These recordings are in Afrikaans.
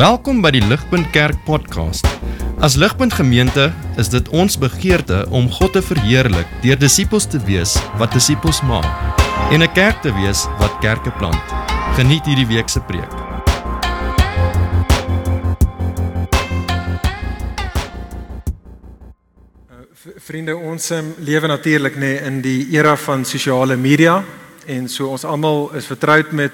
Welkom by die Ligpunt Kerk podcast. As Ligpunt Gemeente is dit ons begeerte om God te verheerlik deur disippels te wees wat disippels maak en 'n kerk te wees wat kerke plant. Geniet hierdie week se preek. Vriende, ons um, lewe natuurlik nê nee, in die era van sosiale media en so ons almal is vertroud met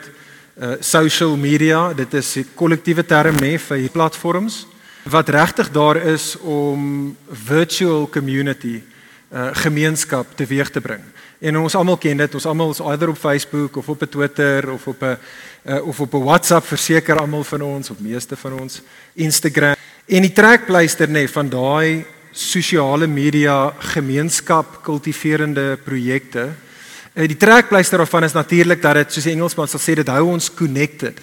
uh social media. Dit is 'n kollektiewe term nê vir hierdie platforms wat regtig daar is om virtual community uh gemeenskap teweeg te bring. En ons almal ken dit. Ons almal is either op Facebook of op Twitter of op 'n uh, of op 'n WhatsApp verseker almal van ons of meeste van ons Instagram. En die trekpleister nê van daai sosiale media gemeenskap kultiverende projekte. Uh, die trekpleister daarvan is natuurlik dat dit soos die Engelsman sal sê dit hou ons connected.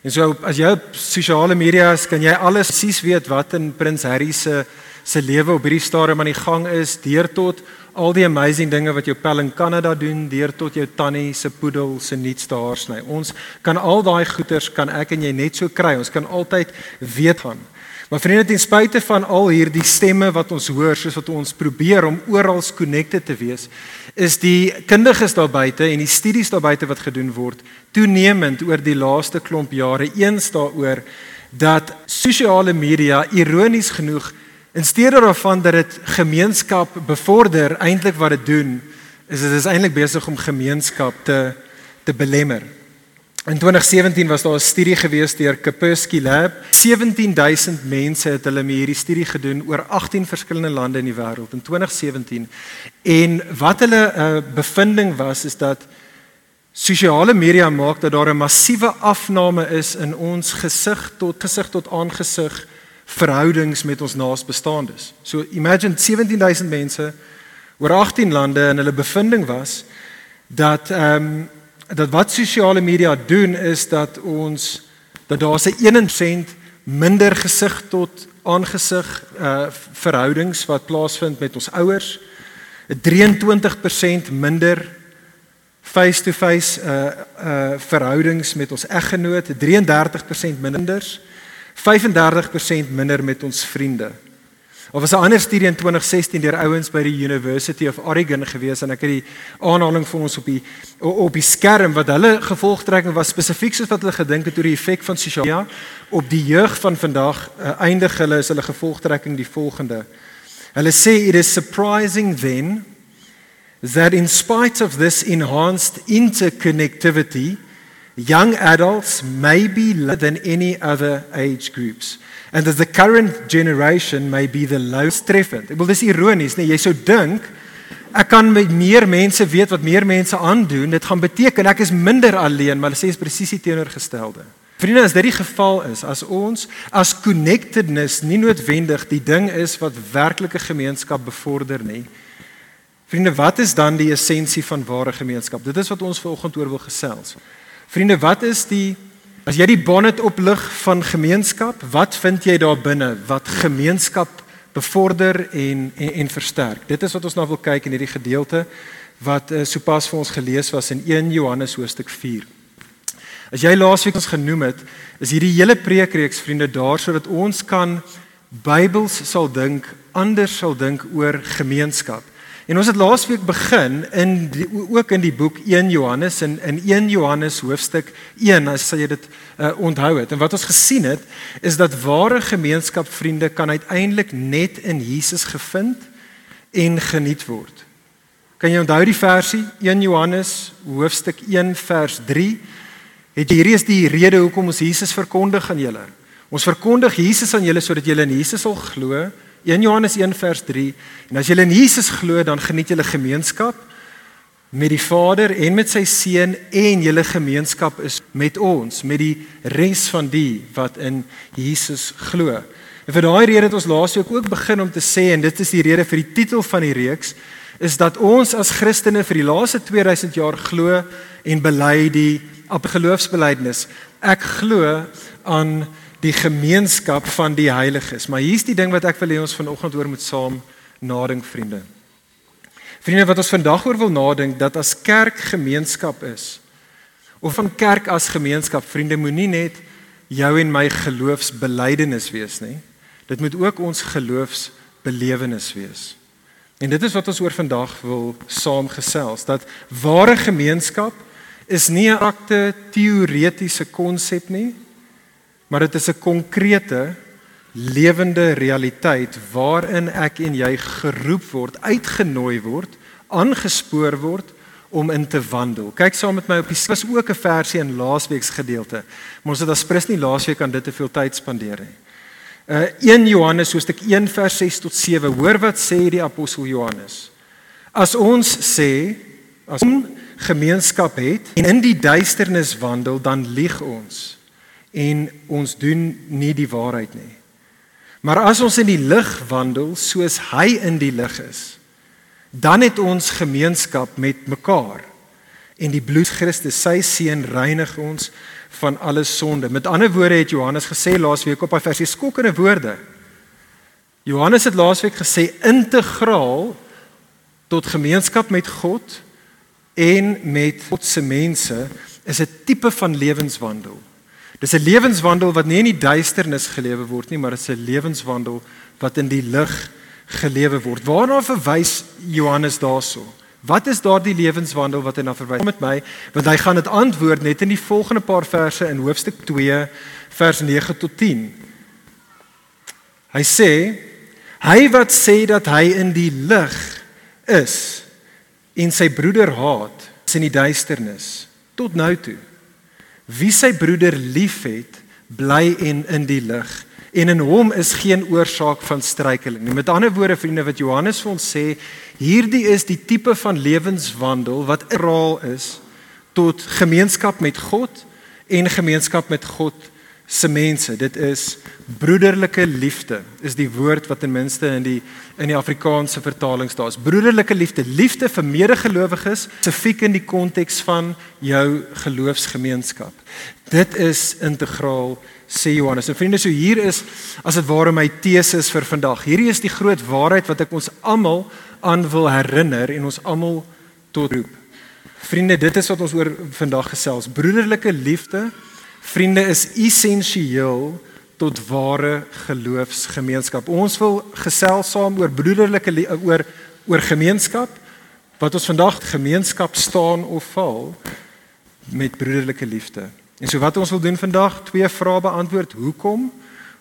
En so as jy op sosiale media is, kan jy alles presies weet wat in Prins Harry se se lewe op hierdie stadium aan die gang is, deur tot al die amazing dinge wat jou pel in Kanada doen deur tot jou tannie se poedel se nuutste haarsny. Ons kan al daai goeders kan ek en jy net so kry. Ons kan altyd weet van. Maar vriende, ten spyte van al hierdie stemme wat ons hoor, soos wat ons probeer om oral connected te wees, is die kundiges daar buite en die studies daar buite wat gedoen word, toenemend oor die laaste klomp jare eens daaroor dat sosiale media ironies genoeg In steede daarvan dat dit gemeenskap bevorder, eintlik wat dit doen, is dit is eintlik besig om gemeenskap te te belemmer. In 2017 was daar 'n studie gewees deur Kaspersky Lab. 17000 mense het hulle met hierdie studie gedoen oor 18 verskillende lande in die wêreld in 2017. En wat hulle uh, bevinding was is dat sosiale media maak dat daar 'n massiewe afname is in ons gesig tot gesig tot aangesig verhoudings met ons naasbestaandes. So imagine 17000 mense oor 18 lande en hulle bevinding was dat ehm um, dat wat sosiale media doen is dat ons dat daar se 1% minder gesig tot aangesig uh verhoudings wat plaasvind met ons ouers 'n 23% minder face to face uh uh verhoudings met ons eggenoot 33% minder 35% minder met ons vriende. Of was 'n ander studie in 2016 deur ouens by die University of Oregon gewees en ek het die aanhaling vir ons op die op die skerm wat hulle gevolgtrekking was spesifiek soos wat hulle gedink het oor die effek van sosiale media op die jeug van vandag uh, eindig hulle is hulle gevolgtrekking die volgende. Hulle sê it is surprising then that in spite of this enhanced interconnectivity young adults may be lower than any other age groups and that the current generation may be the lowest treffend. Ek wil dis ironies, nee, jy sou dink ek kan met meer mense weet wat meer mense aandoen, dit gaan beteken ek is minder alleen, maar hulle sê is presies die teenoorgestelde. Vriende, as dit die geval is, as ons as connectedness nie noodwendig die ding is wat werklike gemeenskap bevorder nie. Vriende, wat is dan die essensie van ware gemeenskap? Dit is wat ons vanoggend oor wil gesels. Vriende, wat is die as jy die bonnet oplig van gemeenskap, wat vind jy daar binne wat gemeenskap bevorder en en, en versterk? Dit is wat ons nou wil kyk in hierdie gedeelte wat uh, sopas vir ons gelees was in 1 Johannes hoofstuk 4. As jy laasweek ons genoem het, is hierdie hele preekreeks vriende daar sodat ons kan Bybels sal dink, anders sal dink oor gemeenskap. En ons het laasweek begin in die, ook in die boek 1 Johannes in in 1 Johannes hoofstuk 1 as jy dit uh, onthou het. En wat ons gesien het is dat ware gemeenskap vriende kan uiteindelik net in Jesus gevind en geniet word. Kan jy onthou die versie 1 Johannes hoofstuk 1 vers 3? Het jy hierdie is die rede hoekom ons Jesus verkondig aan julle. Ons verkondig Jesus aan julle sodat julle in Jesus sal glo 1 Johannes 1 vers 3 en as jy in Jesus glo dan geniet jy gemeenskap met die Vader en met sy seun en julle gemeenskap is met ons met die res van die wat in Jesus glo. En vir daai rede het ons laasweek ook begin om te sê en dit is die rede vir die titel van die reeks is dat ons as Christene vir die laaste 2000 jaar glo en bely die geloofsbelijdenis. Ek glo aan die gemeenskap van die heiliges. Maar hier's die ding wat ek wil hê ons vanoggend oor moet saam nadink, vriende. Vriende, wat ons vandag oor wil nadink dat as kerk gemeenskap is of van kerk as gemeenskap, vriende, moenie net jou en my geloofsbelijdenis wees nie. Dit moet ook ons geloofsbelewenis wees. En dit is wat ons oor vandag wil saamgesels dat ware gemeenskap is nie 'n akte teoretiese konsep nie, maar dit is 'n konkrete lewende realiteit waarin ek en jy geroep word, uitgenooi word, aangespoor word om in te wandel. Kyk saam met my op die was ook 'n versie in laasweek se gedeelte. Maar ons het as prins nie laasweek aan dit te veel tyd spandeer nie. Uh 1 Johannes hoofstuk 1 vers 6 tot 7. Hoor wat sê die apostel Johannes. As ons sê as ons gemeenskap het en in die duisternis wandel, dan lieg ons en ons doen nie die waarheid nie. Maar as ons in die lig wandel soos hy in die lig is, dan het ons gemeenskap met mekaar en die bloed Christus sy seun reinig ons van alle sonde. Met ander woorde het Johannes gesê laasweek op hy versie skokkende woorde. Johannes het laasweek gesê integraal tot gemeenskap met God en met God se mense is 'n tipe van lewenswandel. Dis 'n lewenswandel wat nie in die duisternis gelewe word nie, maar dit is 'n lewenswandel wat in die lig gelewe word. Waarna verwys Johannes daarso? Wat is daardie lewenswandel wat hy na verwys? Kom met my, want hy gaan dit antwoord net in die volgende paar verse in hoofstuk 2 vers 9 tot 10. Hy sê hy wat sê dat hy in die lig is en sy broeder haat, is in die duisternis tot nou toe. Wie sy broeder liefhet, bly en in die lig en in hom is geen oorsaak van struikeling nie. Met ander woorde vriende wat Johannes vir ons sê, hierdie is die tipe van lewenswandel wat raal is tot gemeenskap met God en gemeenskap met God se mense. Dit is broederlike liefde. Is die woord wat ten minste in die in die Afrikaanse vertaling staan. Is broederlike liefde, liefde vir medegelowiges, spesifiek in die konteks van jou geloofsgemeenskap. Dit is integraal sê Johannes. En vriende, so hier is as dit ware my teses vir vandag. Hierdie is die groot waarheid wat ek ons almal aan wil herinner en ons almal tot roep. Vriende, dit is wat ons oor vandag gesels. Broederlike liefde, vriende, is essensieel tot ware geloofsgemeenskap. Ons wil gesels saam oor broederlike oor oor gemeenskap wat ons vandag gemeenskap staan of val met broederlike liefde. En so wat ons wil doen vandag, twee vrae beantwoord. Hoekom?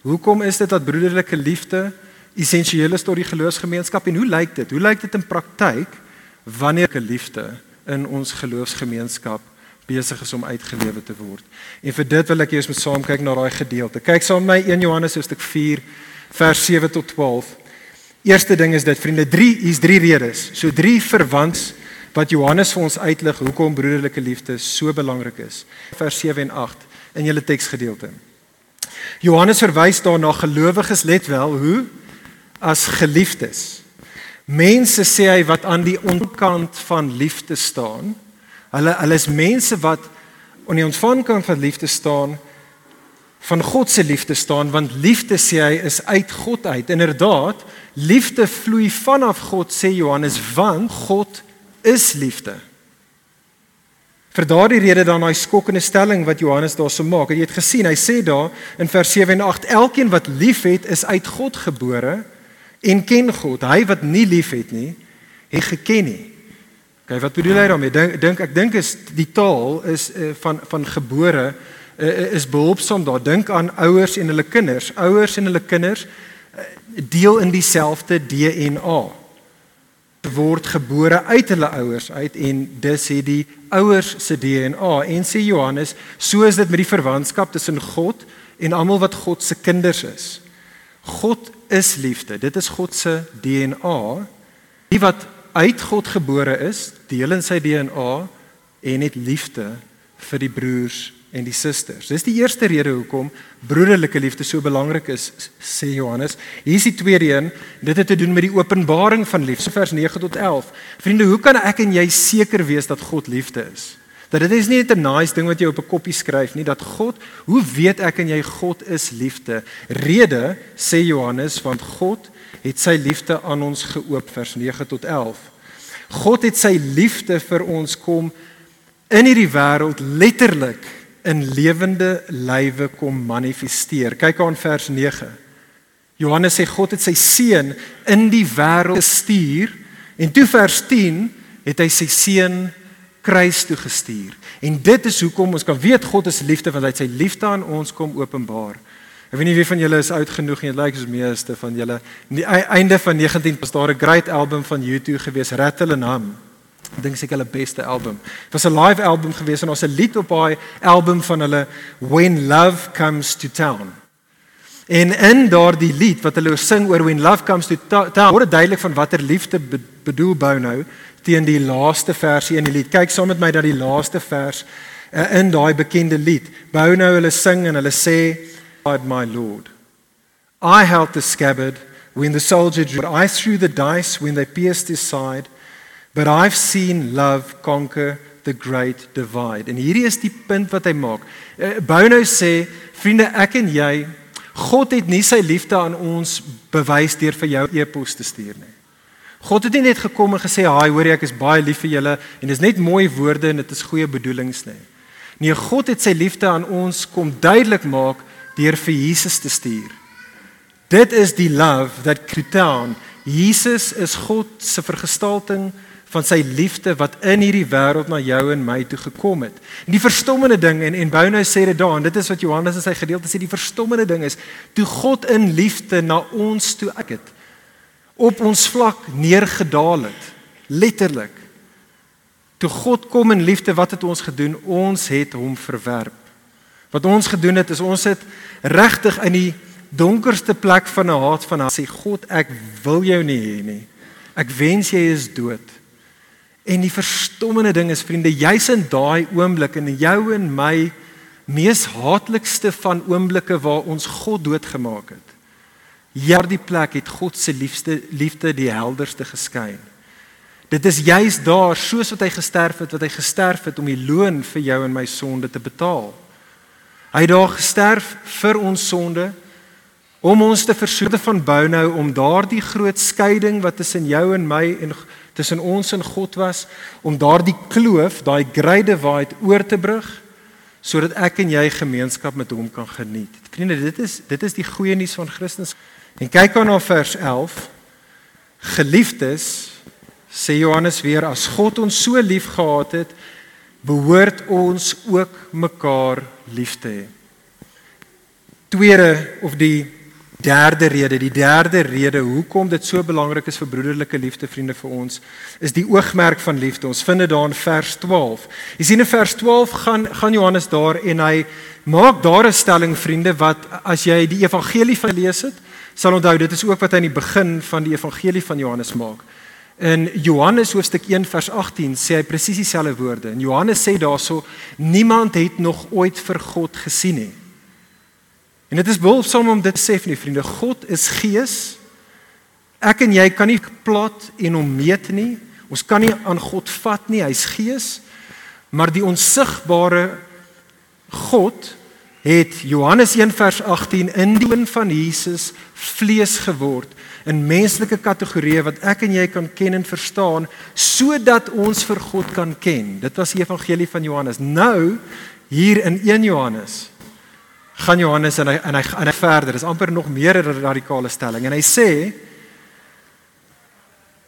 Hoekom is dit dat broederlike liefde essensieel is tot die geloofsgemeenskap en hoe lyk dit? Hoe lyk dit in praktyk wanneer 'n liefde in ons geloofsgemeenskap besig is om uitgelewe te word? En vir dit wil ek eers met saam kyk na daai gedeelte. Kyk saam met my 1 Johannes hoofstuk 4 vers 7 tot 12. Eerste ding is dit vriende, 3 hier's 3 redes. So 3 verwants wat Johannes vir ons uitlig hoekom broederlike liefde so belangrik is. Vers 7 en 8 in julle teksgedeelte. Johannes verwys daarna gelowiges let wel hoe as geliefdes. Mense sê hy wat aan die ontkant van liefde staan. Hulle hulle is mense wat aan die ontvangkant van liefde staan van God se liefde staan want liefde sê hy is uit God uit. Inderdaad, liefde vloei vanaf God sê Johannes want God is liefde. Vir daardie rede dan daai skokkende stelling wat Johannes daarso maak. Jy het gesien, hy sê daar in vers 7 en 8, elkeen wat liefhet is uit God gebore en ken God. Hy wat nie liefhet nie, het geken nie. Kyk, wat bedoel hy daarmee? Dink dink ek dink is die taal is uh, van van gebore uh, is behulpsaam daar. Dink aan ouers en hulle kinders. Ouers en hulle kinders uh, deel in dieselfde DNA word gebore uit hulle ouers uit en dis het die ouers se DNA en sê Johannes so is dit met die verwantskap tussen God en almal wat God se kinders is. God is liefde. Dit is God se DNA. Die wat uit God gebore is, deel in sy DNA en het liefde vir die broers en die susters. Dis die eerste rede hoekom broederlike liefde so belangrik is, sê Johannes. Hier is die tweede een, dit het te doen met die openbaring van liefde, vers 9 tot 11. Vriende, hoe kan ek en jy seker wees dat God liefde is? Dat dit is nie net 'n nice ding wat jy op 'n koppie skryf nie, dat God, hoe weet ek en jy God is liefde? Rede sê Johannes, want God het sy liefde aan ons geoop, vers 9 tot 11. God het sy liefde vir ons kom in hierdie wêreld letterlik in lewende lywe kom manifesteer. Kyk aan vers 9. Johannes sê God het sy seun in die wêreld gestuur en toe vers 10 het hy sy seun kruis toe gestuur. En dit is hoekom ons kan weet God is liefde want hy het sy liefde aan ons kom openbaar. Ek weet nie wie van julle is oud genoeg en dit lyk soos meeste van julle. Aan die einde van 19 was daar 'n great album van U2 gewees, Rattle and Hum. Ek dink seker hulle beste album. Dit was 'n live album gewees en ons 'n lied op daai album van hulle When Love Comes to Town. En in daardie lied wat hulle sing oor When Love Comes to Town, word duidelik van watter liefde bedoel bou nou teen die laaste versie in die lied. Kyk saam met my dat die laaste vers uh, in daai bekende lied. Bou nou hulle sing en hulle sê my lord. I held the scabbard when the soldier drew. I threw the dice when they pierced his side. But I've seen love conquer the great divide. En hierdie is die punt wat hy maak. Bou nou sê, vriende, ek en jy, God het nie sy liefde aan ons bewys deur vir jou e-pos te stuur nie. God het nie net gekom en gesê, "Haai, hoor jy, ek is baie lief vir julle en dis net mooi woorde en dit is goeie bedoelings nie." Nee, God het sy liefde aan ons kom duidelik maak deur vir Jesus te stuur. Dit is die love that Christian, Jesus is God se vergestalting van sy liefde wat in hierdie wêreld na jou en my toe gekom het. En die verstommende ding en en Bounou sê dit daar en dit is wat Johannes in sy gedeelte sê die verstommende ding is toe God in liefde na ons toe ek het op ons vlak neergedaal het. Letterlik. Toe God kom in liefde, wat het ons gedoen? Ons het hom verwerp. Wat ons gedoen het is ons het regtig in die donkerste plek van haat van haar sê God, ek wil jou nie hê nie. Ek wens jy is dood. En die verstommende ding is vriende, jy's in daai oomblik in jou en my mees haatlikste van oomblikke waar ons God doodgemaak het. Hierdie plek het God se liefste liefde die helderste geskyn. Dit is juis daar soos wat hy gesterf het, wat hy gesterf het om die loon vir jou en my sonde te betaal. Hy het daar gesterf vir ons sonde om ons te versoen van bou nou om daardie groot skeiding wat tussen jou en my en tussen ons en God was, om daardie kloof, daai great divide oor te brug sodat ek en jy gemeenskap met hom kan geniet. Vriende, dit is dit is die goeie nuus van Christus. En kyk aan na vers 11. Geliefdes, sê Johannes weer, as God ons so lief gehad het, behoort ons ook mekaar lief te hê. Tweede of die derde rede, die derde rede hoekom dit so belangrik is vir broederlike liefde vriende vir ons, is die oogmerk van liefde. Ons vind dit daar in vers 12. Jy sien in vers 12 gaan gaan Johannes daar en hy maak daar 'n stelling vriende wat as jy die evangelie van lees het, sal onthou dit is ook wat hy in die begin van die evangelie van Johannes maak. In Johannes hoofstuk 1 vers 18 sê hy presies dieselfde woorde. En Johannes sê daarso niemand het nog ooit vir God gesien nie. En dit is behulpsaam om dit te sê, nie, vriende, God is gees. Ek en jy kan nie plat en hom meet nie. Ons kan nie aan God vat nie, hy's gees. Maar die onsigbare God het Johannes 1 vers 18 in die een van Jesus vlees geword in menslike kategorieë wat ek en jy kan ken en verstaan sodat ons vir God kan ken. Dit was die evangelie van Johannes. Nou hier in 1 Johannes gaan Johannes en hy en hy en hy verder. Dis amper nog meer 'n radikale stelling en hy sê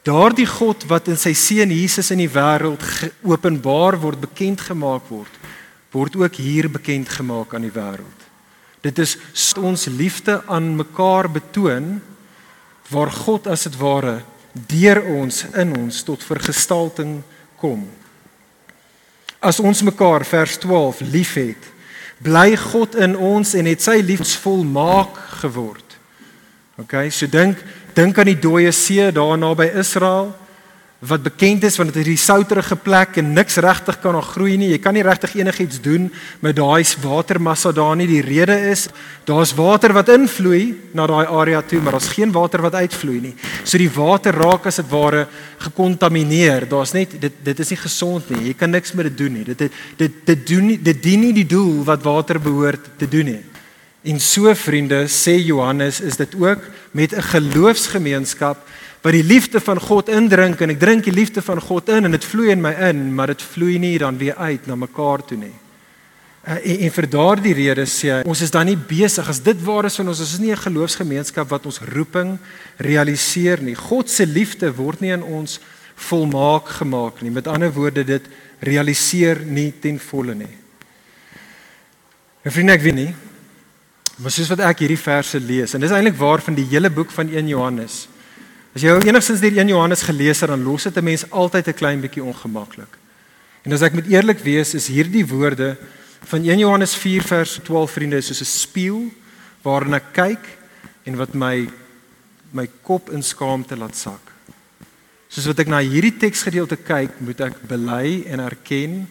daardie God wat in sy seun Jesus in die wêreld openbaar word, bekend gemaak word word ook hier bekend gemaak aan die wêreld. Dit is ons liefde aan mekaar betoon waar God as dit ware deur ons in ons tot vergestalting kom. As ons mekaar vers 12 liefhet, bly God in ons en het sy liefdesvol maak geword. OK, so dink dink aan die dooie see daar naby Israel wat bekend is want dit is die souterige plek en niks regtig kan nog groei nie. Jy kan nie regtig enigiets doen met daai watermassa daar nie. Die rede is daar's water wat invloei na daai area toe, maar daar's geen water wat uitvloei nie. So die water raak as dit ware gekontamineer. Daar's net dit dit is nie gesond nie. Jy kan niks met dit doen nie. Dit dit dit doen nie dit dien nie die doel wat water behoort te doen nie. En so vriende, sê Johannes, is dit ook met 'n geloofsgemeenskap wat die liefde van God indrink en ek drink die liefde van God in en dit vloei in my in, maar dit vloei nie dan weer uit na mekaar toe nie. Uh, en, en vir daardie rede sê hy ons is dan nie besig as dit waar is van ons ons is nie 'n geloofsgemeenskap wat ons roeping realiseer nie. God se liefde word nie in ons volmaak gemaak nie. Met ander woorde dit realiseer nie ten volle nie. En vriende ek weet nie maar soos wat ek hierdie verse lees en dis eintlik waar van die hele boek van 1 Johannes. As jy enigstens deur 1 Johannes gelees het dan los dit 'n mens altyd 'n klein bietjie ongemaklik. En as ek met eerlik wees is hierdie woorde van 1 Johannes 4 vers 12 vriende soos 'n spieël waarna ek kyk en wat my my kop in skaamte laat sak. Soos wat ek na hierdie teksgedeelte kyk, moet ek bely en erken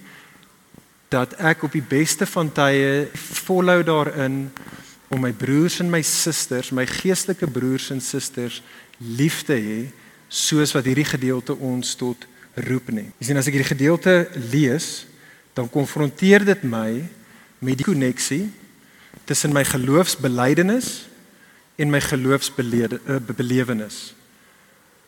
dat ek op die beste van tye volhou daarin om my broers en my susters, my geestelike broers en susters lief te hê soos wat hierdie gedeelte ons tot roep nie. Jy sien as ek hierdie gedeelte lees, dan konfronteer dit my met die koneksie tussen my geloofsbelijdenis en my geloofsbelewenis.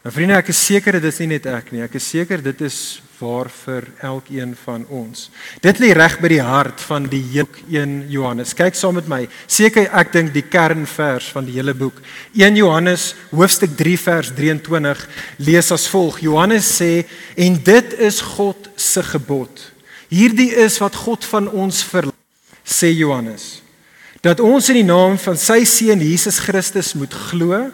Nou vriende, ek is seker dit is nie net ek nie. Ek is seker dit is waar vir elkeen van ons. Dit lê reg by die hart van die hele 1 Johannes. Kyk saam met my. Seker ek dink die kernvers van die hele boek. 1 Johannes hoofstuk 3 vers 23 lees as volg. Johannes sê en dit is God se gebod. Hierdie is wat God van ons verlang, sê Johannes. Dat ons in die naam van sy seun Jesus Christus moet glo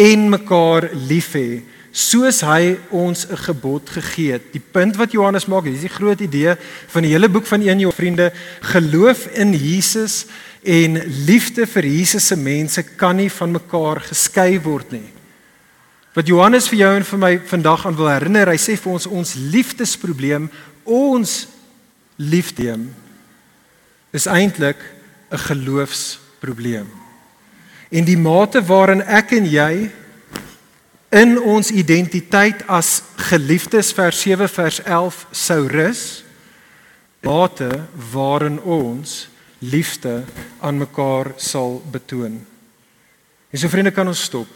en mekaar lief hê soos hy ons 'n gebod gegee het. Die punt wat Johannes maak, dis die groot idee van die hele boek van 1 jou vriende, geloof in Jesus en liefde vir Jesus se mense kan nie van mekaar geskei word nie. Wat Johannes vir jou en vir my vandag aan wil herinner, hy sê vir ons ons liefdesprobleem, ons liefdeem is eintlik 'n geloofsprobleem. En die mate waarin ek en jy in ons identiteit as geliefdes vers 7 vers 11 sou rus, mate waarin ons liefde aan mekaar sal betoon. En so vriende kan ons stop.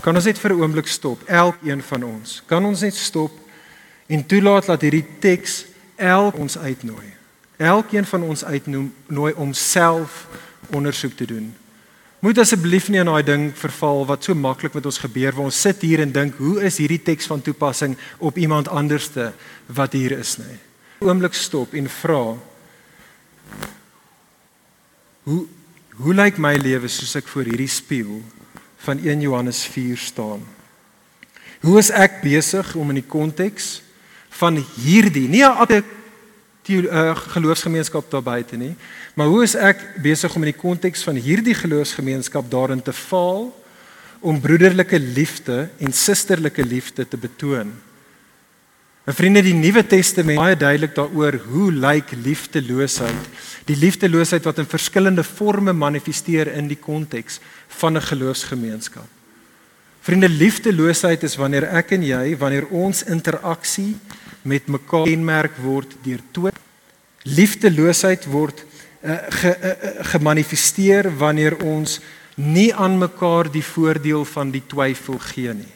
Kan ons net vir 'n oomblik stop, elkeen van ons. Kan ons net stop en toelaat dat hierdie teks elk ons uitnooi. Elkeen van ons uitnooi om self ondersoek te doen. Moet asseblief nie aan daai ding verval wat so maklik met ons gebeur waar ons sit hier en dink, hoe is hierdie teks van toepassing op iemand anderste wat hier is nie. Oomblik stop en vra Hoe hoe lyk my lewe soos ek voor hierdie spieël van 1 Johannes 4 staan? Hoe is ek besig om in die konteks van hierdie nie 'n uh, geloofsgemeenskap daar buite nie. Maar hoe is ek besig om in die konteks van hierdie geloofsgemeenskap daarin te faal om broederlike liefde en susterlike liefde te betoon? En vriende, die Nuwe Testament baie duidelik daaroor hoe lyk liefdeloosheid? Die liefdeloosheid wat in verskillende forme manifesteer in die konteks van 'n geloofsgemeenskap. Vriende, liefdeloosheid is wanneer ek en jy, wanneer ons interaksie met mekaar kenmerk word deur dood. Liefdeloosheid word uh, ge, uh, gemanifesteer wanneer ons nie aan mekaar die voordeel van die twyfel gee nie.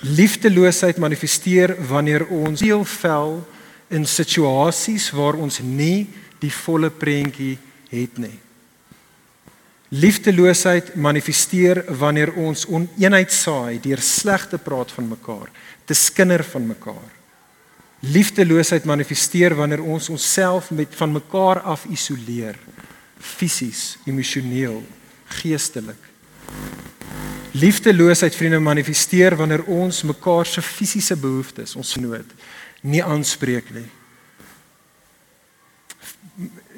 Liefdeloosheid manifesteer wanneer ons deel vel in situasies waar ons nie die volle prentjie het nie. Liefdeloosheid manifesteer wanneer ons oneenheid saai deur slegte praat van mekaar, te skinder van mekaar. Liefdeloosheid manifesteer wanneer ons onsself met van mekaar af isoleer, fisies, emosioneel, geestelik. Liefdeloosheid vriende manifesteer wanneer ons mekaar se fisiese behoeftes, ons nood, nie aanspreek nie.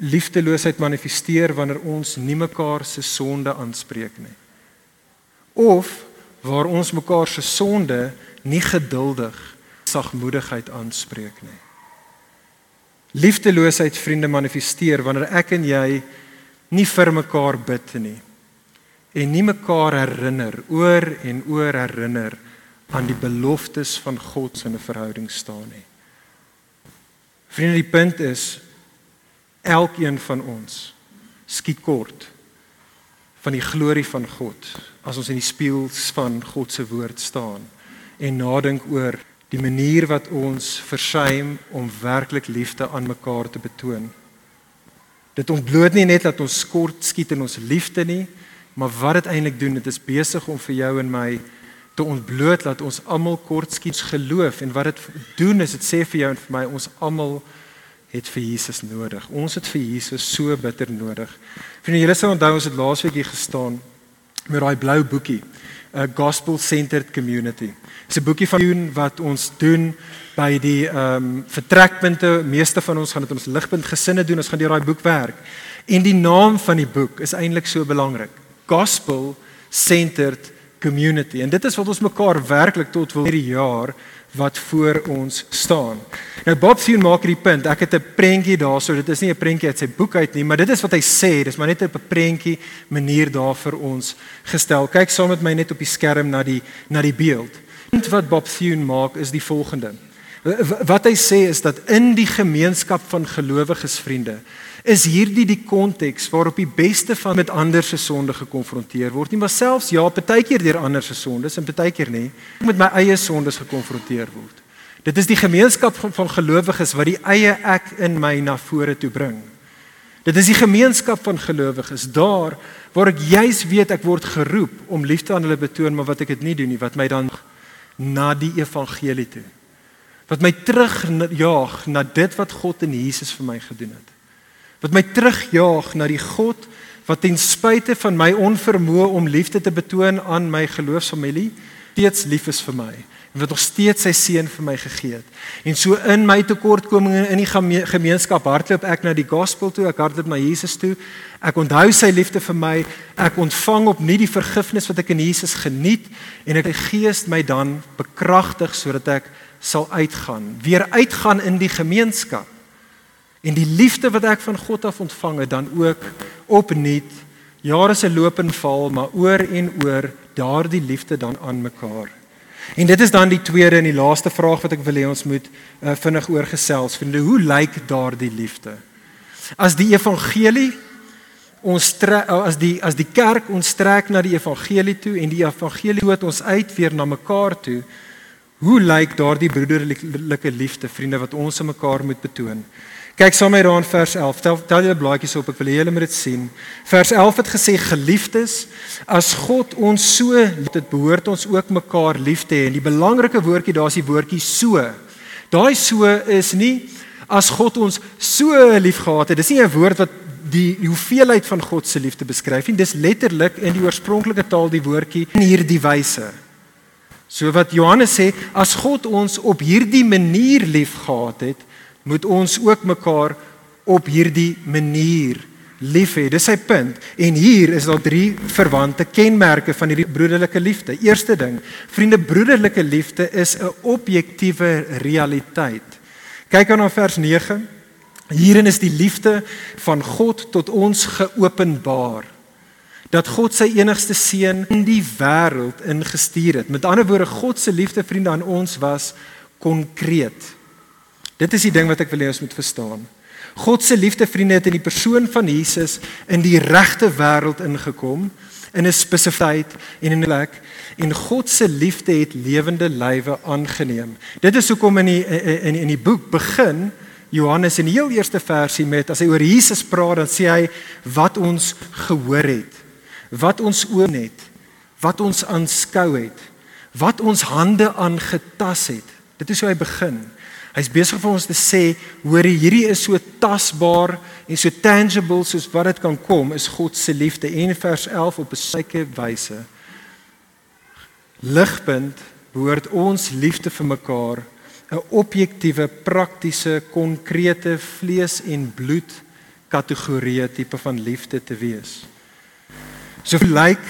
Liefdeloosheid manifesteer wanneer ons nie mekaar se sonde aanspreek nie. Of waar ons mekaar se sonde nie geduldig sagmoedigheid aanspreek nie. Liefdeloosheid vriende manifesteer wanneer ek en jy nie vir mekaar bid nie en nie mekaar herinner oor en oor herinner aan die beloftes van God se 'n verhouding staan nie. Vriende, die punt is elkeen van ons skiet kort van die glorie van God as ons in die spieël van God se woord staan en nadink oor die manier wat ons versuim om werklik liefde aan mekaar te betoon. Dit ontbloot nie net dat ons kort skiet in ons liefde nie, maar wat dit eintlik doen, dit is besig om vir jou en my te ontbloot dat ons almal kort skiet geloof en wat dit doen is dit sê vir jou en vir my ons almal het vir Jesus nodig. Ons het vir Jesus so bitter nodig. Vriende, julle sal onthou ons het laasweek hier gestaan met daai blou boekie, 'n gospel centered community. Dis 'n boekie van wat ons doen by die ehm um, vertrekpunte. Meeste van ons gaan dit ons ligpunt gesinne doen. Ons gaan deur daai boek werk. En die naam van die boek is eintlik so belangrik. Gospel centered community. En dit is wat ons mekaar werklik tot wil hierdie jaar wat voor ons staan. Nou Bob Thune maak hierdie punt. Ek het 'n prentjie daarso. Dit is nie 'n prentjie uit sy boek uit nie, maar dit is wat hy sê. Dis maar net op 'n prentjie manier daar vir ons gestel. Kyk saam met my net op die skerm na die na die beeld. Wat Bob Thune maak is die volgende. Wat hy sê is dat in die gemeenskap van gelowiges vriende is hierdie die konteks waarop die beste van met ander se sonde gekonfronteer word. Nie maar selfs ja, partykeer deur ander se sondes en partykeer nie, met my eie sondes gekonfronteer word. Dit is die gemeenskap van, gelowiges wat die eie ek in my na vore toe bring. Dit is die gemeenskap van gelowiges daar waar ek juis weet ek word geroep om liefde aan hulle betoon, maar wat ek dit nie doen nie, wat my dan na die evangelie toe. Wat my terugjaag na dit wat God in Jesus vir my gedoen het wat my terugjaag na die God wat ten spyte van my onvermoë om liefde te betoon aan my geloofsfamilie steeds lief is vir my en wat nog steeds sy seun vir my gegee het. En so in my tekortkominge in die gemeenskap hardloop ek na die gospel toe, ek hardloop na Jesus toe. Ek onthou sy liefde vir my. Ek ontvang opnuut die vergifnis wat ek in Jesus geniet en ek Gees my dan bekragtig sodat ek sal uitgaan, weer uitgaan in die gemeenskap en die liefde wat ek van God af ontvang het dan ook opnuut jare se loop en val maar oor en oor daardie liefde dan aan mekaar. En dit is dan die tweede en die laaste vraag wat ek wil hê ons moet uh, vinnig oorgesels. Vriende, hoe lyk daardie liefde? As die evangelie ons trek uh, as die as die kerk ons trek na die evangelie toe en die evangelie wat ons uit weer na mekaar toe, hoe lyk daardie broederlike liefde, vriende, wat ons aan mekaar moet betoon? Kyk saam met my daar in vers 11. Tel tel julle blaadjies op. Ek wil hê julle moet dit sien. Vers 11 het gesê geliefdes, as God ons so lief het, behoort ons ook mekaar lief te hê. En die belangrike woordjie daar is die woordjie so. Daai so is nie as God ons so lief gehad het. Dis nie 'n woord wat die hoeveelheid van God se liefde beskryf nie. Dis letterlik in die oorspronklike taal die woordjie in hierdie wyse. So wat Johannes sê, as God ons op hierdie manier lief gehad het, moet ons ook mekaar op hierdie manier lief hê. Dis sy punt. En hier is daar drie verwante kenmerke van hierdie broederlike liefde. Eerste ding, vriende, broederlike liefde is 'n objektiewe realiteit. Kyk aan na vers 9. Hierin is die liefde van God tot ons geopenbaar. Dat God sy enigste seun in die wêreld ingestuur het. Met ander woorde, God se liefde vriende aan ons was konkreet. Dit is die ding wat ek wil hê ons moet verstaan. God se liefde vriende het in die persoon van Jesus in die regte wêreld ingekom in 'n spesifieke en in 'n plek en God se liefde het lewende lywe aangeneem. Dit is hoekom in die in in die boek begin Johannes in die heel eerste versie met as hy oor Jesus praat dan sê hy wat ons gehoor het, wat ons oor het, wat ons aanskou het, wat ons hande aangetas het. Dit is hoe hy begin. Hy's besig vir ons te sê, hoor hierdie is so tasbaar en so tangible soos wat dit kan kom, is God se liefde en vers 11 op 'n syke wyse. Ligpunt behoort ons liefde vir mekaar 'n objektiewe, praktiese, konkrete vlees en bloed kategorie tipe van liefde te wees. So lyk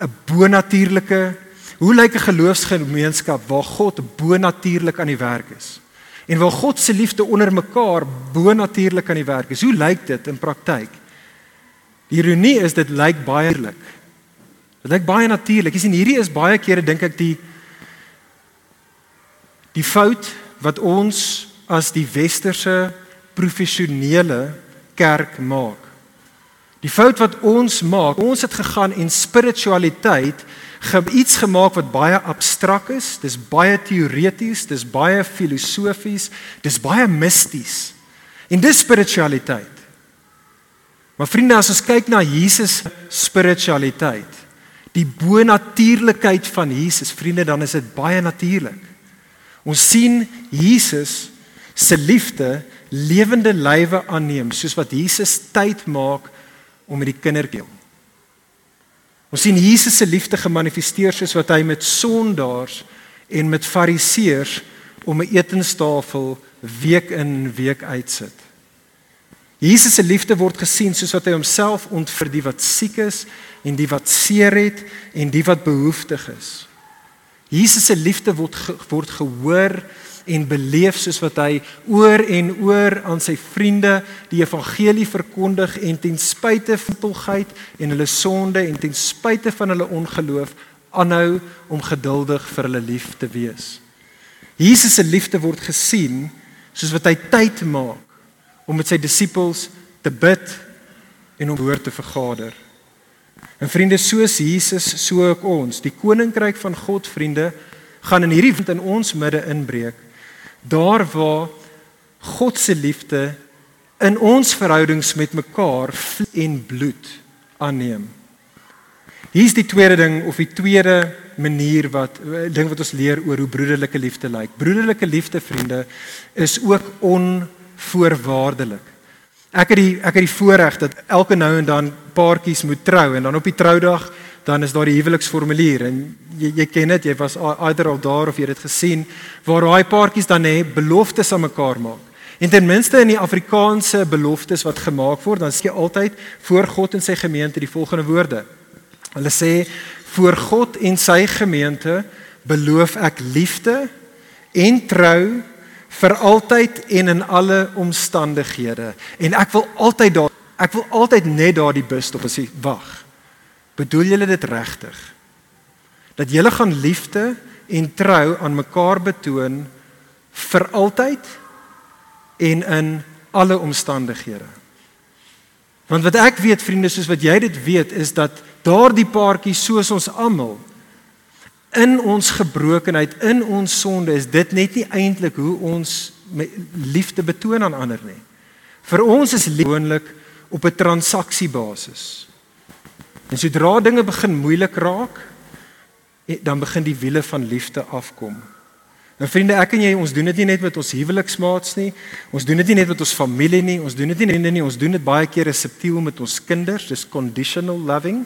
'n bonatuurlike, hoe lyk 'n geloofsgemeenskap waar God bonatuurlik aan die werk is? En waar God se liefde onder mekaar bo natuurlik aan die werk is. Hoe lyk dit in praktyk? Die ironie is dit lyk baie eerlik. Dit lyk baie natuurlik. Jy sien hierdie is baie kere dink ek die die fout wat ons as die westerse professionele kerk maak. Die fout wat ons maak, ons het gegaan en spiritualiteit iets gemaak wat baie abstrakt is, dis baie teoreties, dis baie filosofies, dis baie misties. En dis spiritualiteit. Maar vriende, as ons kyk na Jesus spiritualiteit, die bonatuurlikheid van Jesus, vriende, dan is dit baie natuurlik. Ons sien Jesus se liefde lewende lywe aanneem, soos wat Jesus tyd maak om met die kindertjie Ons sien Jesus se liefde gemanifesteer soos wat hy met sondaars en met fariseërs om 'n etenstafel week in week uitsit. Jesus se liefde word gesien soos wat hy homself ontfer die wat siek is en die wat seer het en die wat behoeftig is. Jesus se liefde word word gehoor en beleef soos wat hy oor en oor aan sy vriende die evangelie verkondig en ten spyte van pulgheid en hulle sonde en ten spyte van hulle ongeloof aanhou om geduldig vir hulle lief te wees. Jesus se liefde word gesien soos wat hy tyd maak om met sy disippels te bid en om woord te vergader. En vriende, soos Jesus, so ook ons, die koninkryk van God, vriende, gaan in hierdie wind in ons midde inbreek daar waar God se liefde in ons verhoudings met mekaar en bloed aanneem. Hier's die tweede ding of die tweede manier wat ding wat ons leer oor hoe broederlike liefde lyk. Broederlike liefde, vriende, is ook onvoorwaardelik. Ek het die ek het die voorreg dat elke nou en dan paartjies moet trou en dan op die troudag dan is daar die huweliksformulier en jy jy ken dit jy was either al daar of jy het dit gesien waar daai paartjies dan hè beloftes aan mekaar maak. En ten minste in die Afrikaanse beloftes wat gemaak word, dan sê jy altyd voor God en sy gemeente die volgende woorde. Hulle sê voor God en sy gemeente beloof ek liefde en trou vir altyd en in alle omstandighede. En ek wil altyd daar ek wil altyd net daar die bus stop en sê wag. Bedoel julle dit regtig? Dat julle gaan liefde en trou aan mekaar betoon vir altyd en in alle omstandighede. Want wat ek weet vriende, soos wat jy dit weet, is dat daardie paartjie soos ons almal in ons gebrokenheid, in ons sonde is dit net nie eintlik hoe ons liefde betoon aan ander nie. Vir ons is gewoonlik op 'n transaksiebasis. En sodra dinge begin moeilik raak, eh, dan begin die wiele van liefde afkom. Nou vriende, ek en jy, ons doen dit nie net met ons huweliksmaats nie. Ons doen dit nie net met ons familie nie. Ons doen dit nie net nie, ons doen dit baie keer subtiel met ons kinders, dis conditional loving.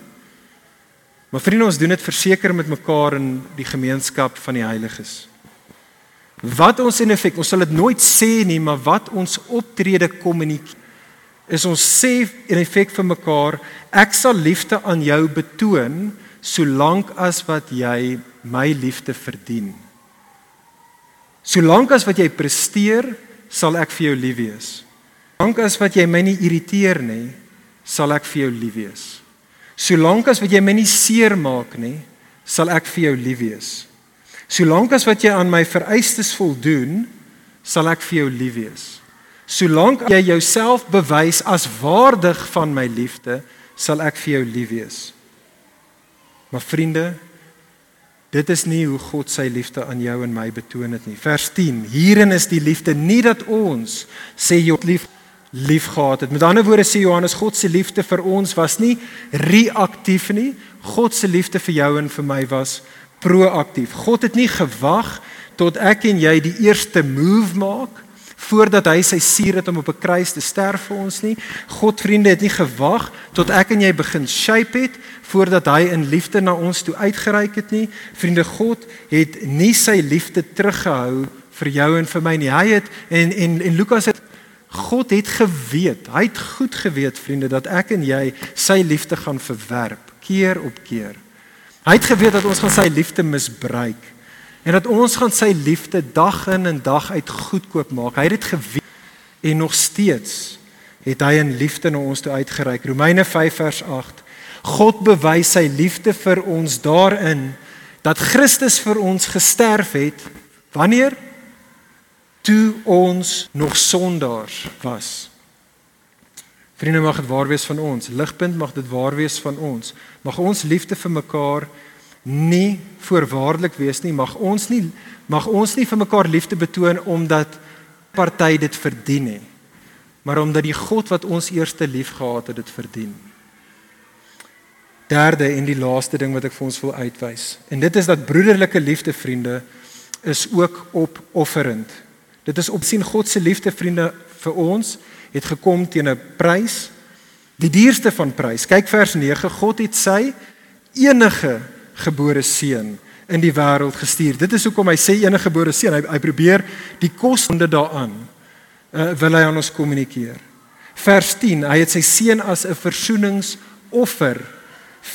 Maar vriende, ons doen dit verseker met mekaar in die gemeenskap van die heiliges. Wat ons in effek, ons sal dit nooit sê nie, maar wat ons optrede kommunikeer is ons sê in effek vir mekaar ek sal liefde aan jou betoon solank as wat jy my liefde verdien. Solank as wat jy presteer, sal ek vir jou lief wees. Solank as wat jy my nie irriteer nie, sal ek vir jou lief wees. Solank as wat jy my nie seermaak nie, sal ek vir jou lief wees. Solank as wat jy aan my vereistes voldoen, sal ek vir jou lief wees. Solank jy jouself bewys as waardig van my liefde, sal ek vir jou lief wees. Maar vriende, dit is nie hoe God sy liefde aan jou en my betoon het nie. Vers 10. Hierin is die liefde nie dat ons sê jy lief lief gehad het. Met ander woorde sê Johannes God se liefde vir ons was nie reaktief nie. God se liefde vir jou en vir my was proaktief. God het nie gewag tot ek en jy die eerste move maak voordat hy sy suur het om op 'n kruis te sterf vir ons nie. God vriende het nie gewag tot ek en jy begin shape het voordat hy in liefde na ons toe uitgereik het nie. Vriende, God het nie sy liefde teruggehou vir jou en vir my nie. Hy het en en en Lukas het God het geweet. Hy het goed geweet, vriende, dat ek en jy sy liefde gaan verwerp keer op keer. Hy het geweet dat ons gaan sy liefde misbruik en dat ons gaan sy liefde dag in en dag uit goedkoop maak. Hy het dit geweet en nog steeds het hy in liefde na ons toe uitgereik. Romeine 5 vers 8. God bewys sy liefde vir ons daarin dat Christus vir ons gesterf het wanneer toe ons nog sondaars was. Vriende mag dit waar wees van ons. Ligpunt mag dit waar wees van ons. Mag ons liefde vir mekaar nie voorwaardelik wees nie. Mag ons nie mag ons nie vir mekaar liefde betoon omdat party dit verdien nie, maar omdat die God wat ons eerste liefgehad het dit verdien. Derde en die laaste ding wat ek vir ons wil uitwys. En dit is dat broederlike liefde vriende is ook opofferend. Dit is opsien God se liefde vriende vir ons het gekom teen 'n prys, die duurste van prys. Kyk vers 9. God het sy enige gebore seun in die wêreld gestuur. Dit is hoekom hy sê enige gebore seun. Hy hy probeer die kosonde daaraan uh, wil hy aan ons kommunikeer. Vers 10. Hy het sy seun as 'n versoeningsoffer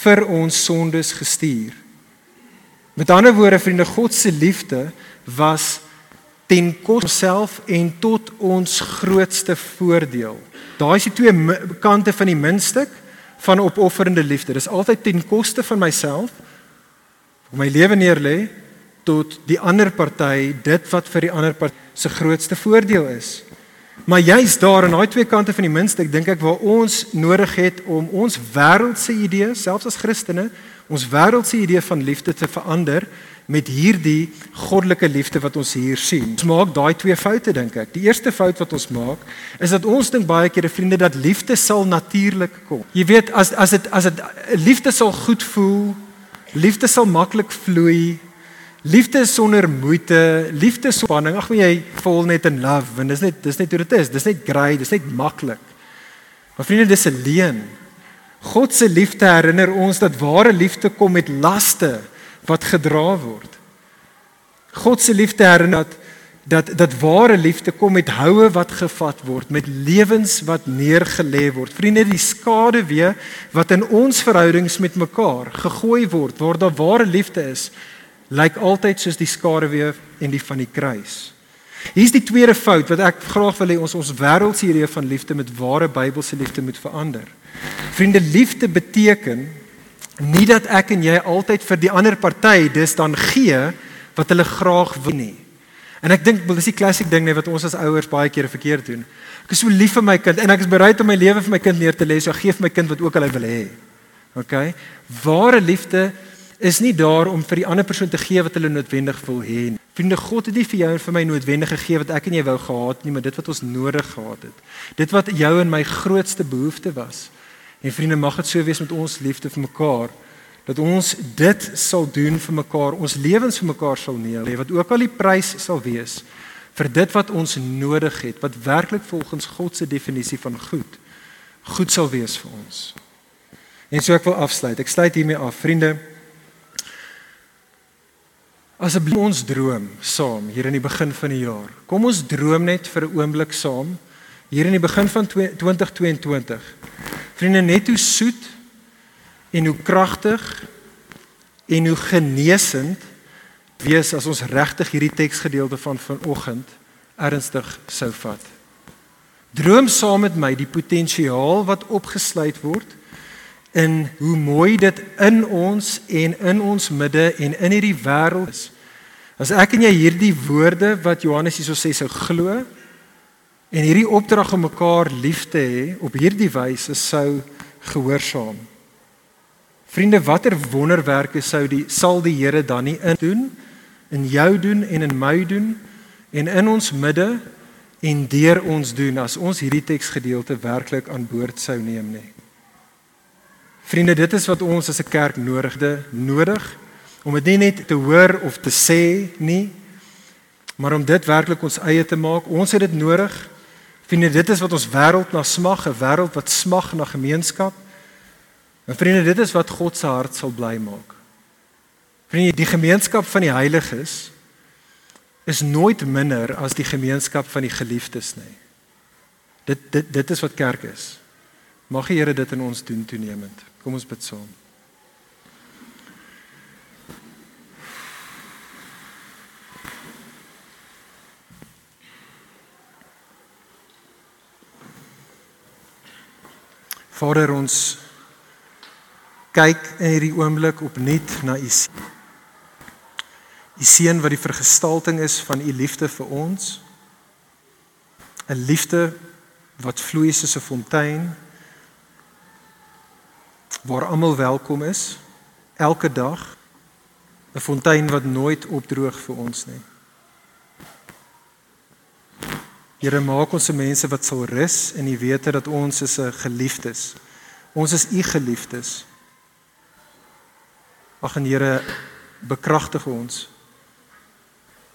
vir ons sondes gestuur. Met ander woorde vriende, God se liefde was ten koste self en tot ons grootste voordeel. Daai is die twee kante van die muntstuk van opofferende liefde. Dis altyd ten koste van myself om my lewe neer lê tot die ander party dit wat vir die ander party se grootste voordeel is. Maar juist daar aan daai twee kante van die muntstuk dink ek waar ons nodig het om ons wêreldse idee, selfs as Christene, ons wêreldse idee van liefde te verander met hierdie goddelike liefde wat ons hier sien. Ons maak daai twee foute dink ek. Die eerste fout wat ons maak is dat ons dink baie keer vriende dat liefde sal natuurlik kom. Jy weet as as dit as dit liefde sal goed voel, liefde sal maklik vloei, Liefde is sonder moeite, liefde is spanning. Ag, jy vol net in love, want dis net dis net hoe dit is. Dis net great, dis net maklik. Maar vriende, dis 'n leuen. God se liefde herinner ons dat ware liefde kom met laste wat gedra word. God se liefde herinner dat dat dat ware liefde kom met houe wat gevat word, met lewens wat neergelê word. Vriende, die skade weer wat in ons verhoudings met mekaar gegooi word waar daar ware liefde is, lyk altyd soos die skaduwee en die van die kruis. Hier's die tweede fout wat ek graag wil hê ons ons wêreldse idee van liefde met ware Bybelse liefde moet verander. Vriende, liefde beteken nie dat ek en jy altyd vir die ander party dis dan gee wat hulle graag wil nie. En ek dink dis die klassiek ding net wat ons as ouers baie keer verkeerd doen. Ek is so lief vir my kind en ek is bereid om my lewe vir my kind neer te lê, so gee vir my kind wat ook al hy wil hê. OK? Ware liefde is nie daar om vir die ander persoon te gee wat hulle noodwendig wil hê nie. Vriende, God het nie vir jou en vir my noodwendig gegee wat ek en jy wou gehad nie, maar dit wat ons nodig gehad het. Dit wat jou en my grootste behoefte was. En vriende, mag dit so wees met ons liefde vir mekaar dat ons dit sal doen vir mekaar, ons lewens vir mekaar sal neem, wat ook al die prys sal wees vir dit wat ons nodig het, wat werklik volgens God se definisie van goed goed sal wees vir ons. En so ek wil afsluit. Ek sluit hiermee af, vriende. Asseblief ons droom saam hier in die begin van die jaar. Kom ons droom net vir 'n oomblik saam hier in die begin van 2022. Vriende, net hoe soet en hoe kragtig en hoe genesend wees as ons regtig hierdie teksgedeelte van vanoggend ernstig sou vat. Droom saam met my die potensiaal wat opgesluit word in hoe mooi dit in ons en in ons midde en in hierdie wêreld is. As ek en jy hierdie woorde wat Johannes hierso sê sou glo en hierdie opdrag om mekaar lief te hê op hierdie wyse sou gehoorsaam. Vriende, watter wonderwerke sou die sal die Here dan nie in doen in jou doen en in my doen en in ons midde en deur ons doen as ons hierdie teksgedeelte werklik aan boord sou neem nie. Vriende, dit is wat ons as 'n kerk nodigde, nodig om dit nie net te hoor of te sê nie, maar om dit werklik ons eie te maak. Ons het dit nodig. Vriende, dit is wat ons wêreld na smag, 'n wêreld wat smag na gemeenskap. En vriende, dit is wat God se hart sal bly maak. Vriende, die gemeenskap van die heiliges is nooit minder as die gemeenskap van die geliefdes nie. Dit dit dit is wat kerk is. Mag die Here dit in ons doen toenemend. Kom ons bid saam. Vader ons kyk in hierdie oomblik opnuut na u u seun wat die vergestalting is van u liefde vir ons 'n liefde wat vloei soos 'n fontein waar almal welkom is elke dag 'n fontein wat nooit opdroog vir ons nie. Here maak ons se mense wat sal rus in die wete dat ons is 'n geliefdes. Ons is u geliefdes. Ag en Here bekragtig ons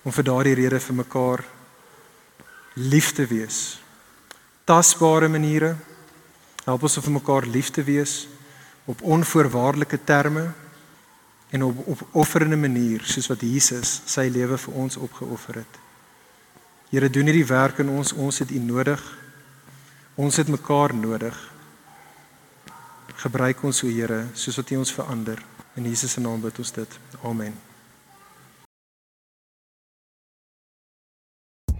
om vir daardie rede vir mekaar lief te wees. Tasbare maniere. Help ons om vir mekaar lief te wees op onvoorwaardelike terme en op op offerende manier soos wat Jesus sy lewe vir ons opgeoffer het. Here doen hierdie werk in ons, ons het U nodig. Ons het mekaar nodig. Gebruik ons o Here soos wat U ons verander. In Jesus se naam bid ons dit. Amen.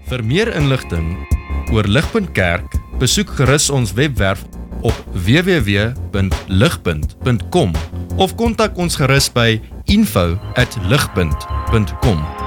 Vir meer inligting oor Ligpunt Kerk, besoek gerus ons webwerf op www.ligpunt.com of kontak ons gerus by info@ligpunt.com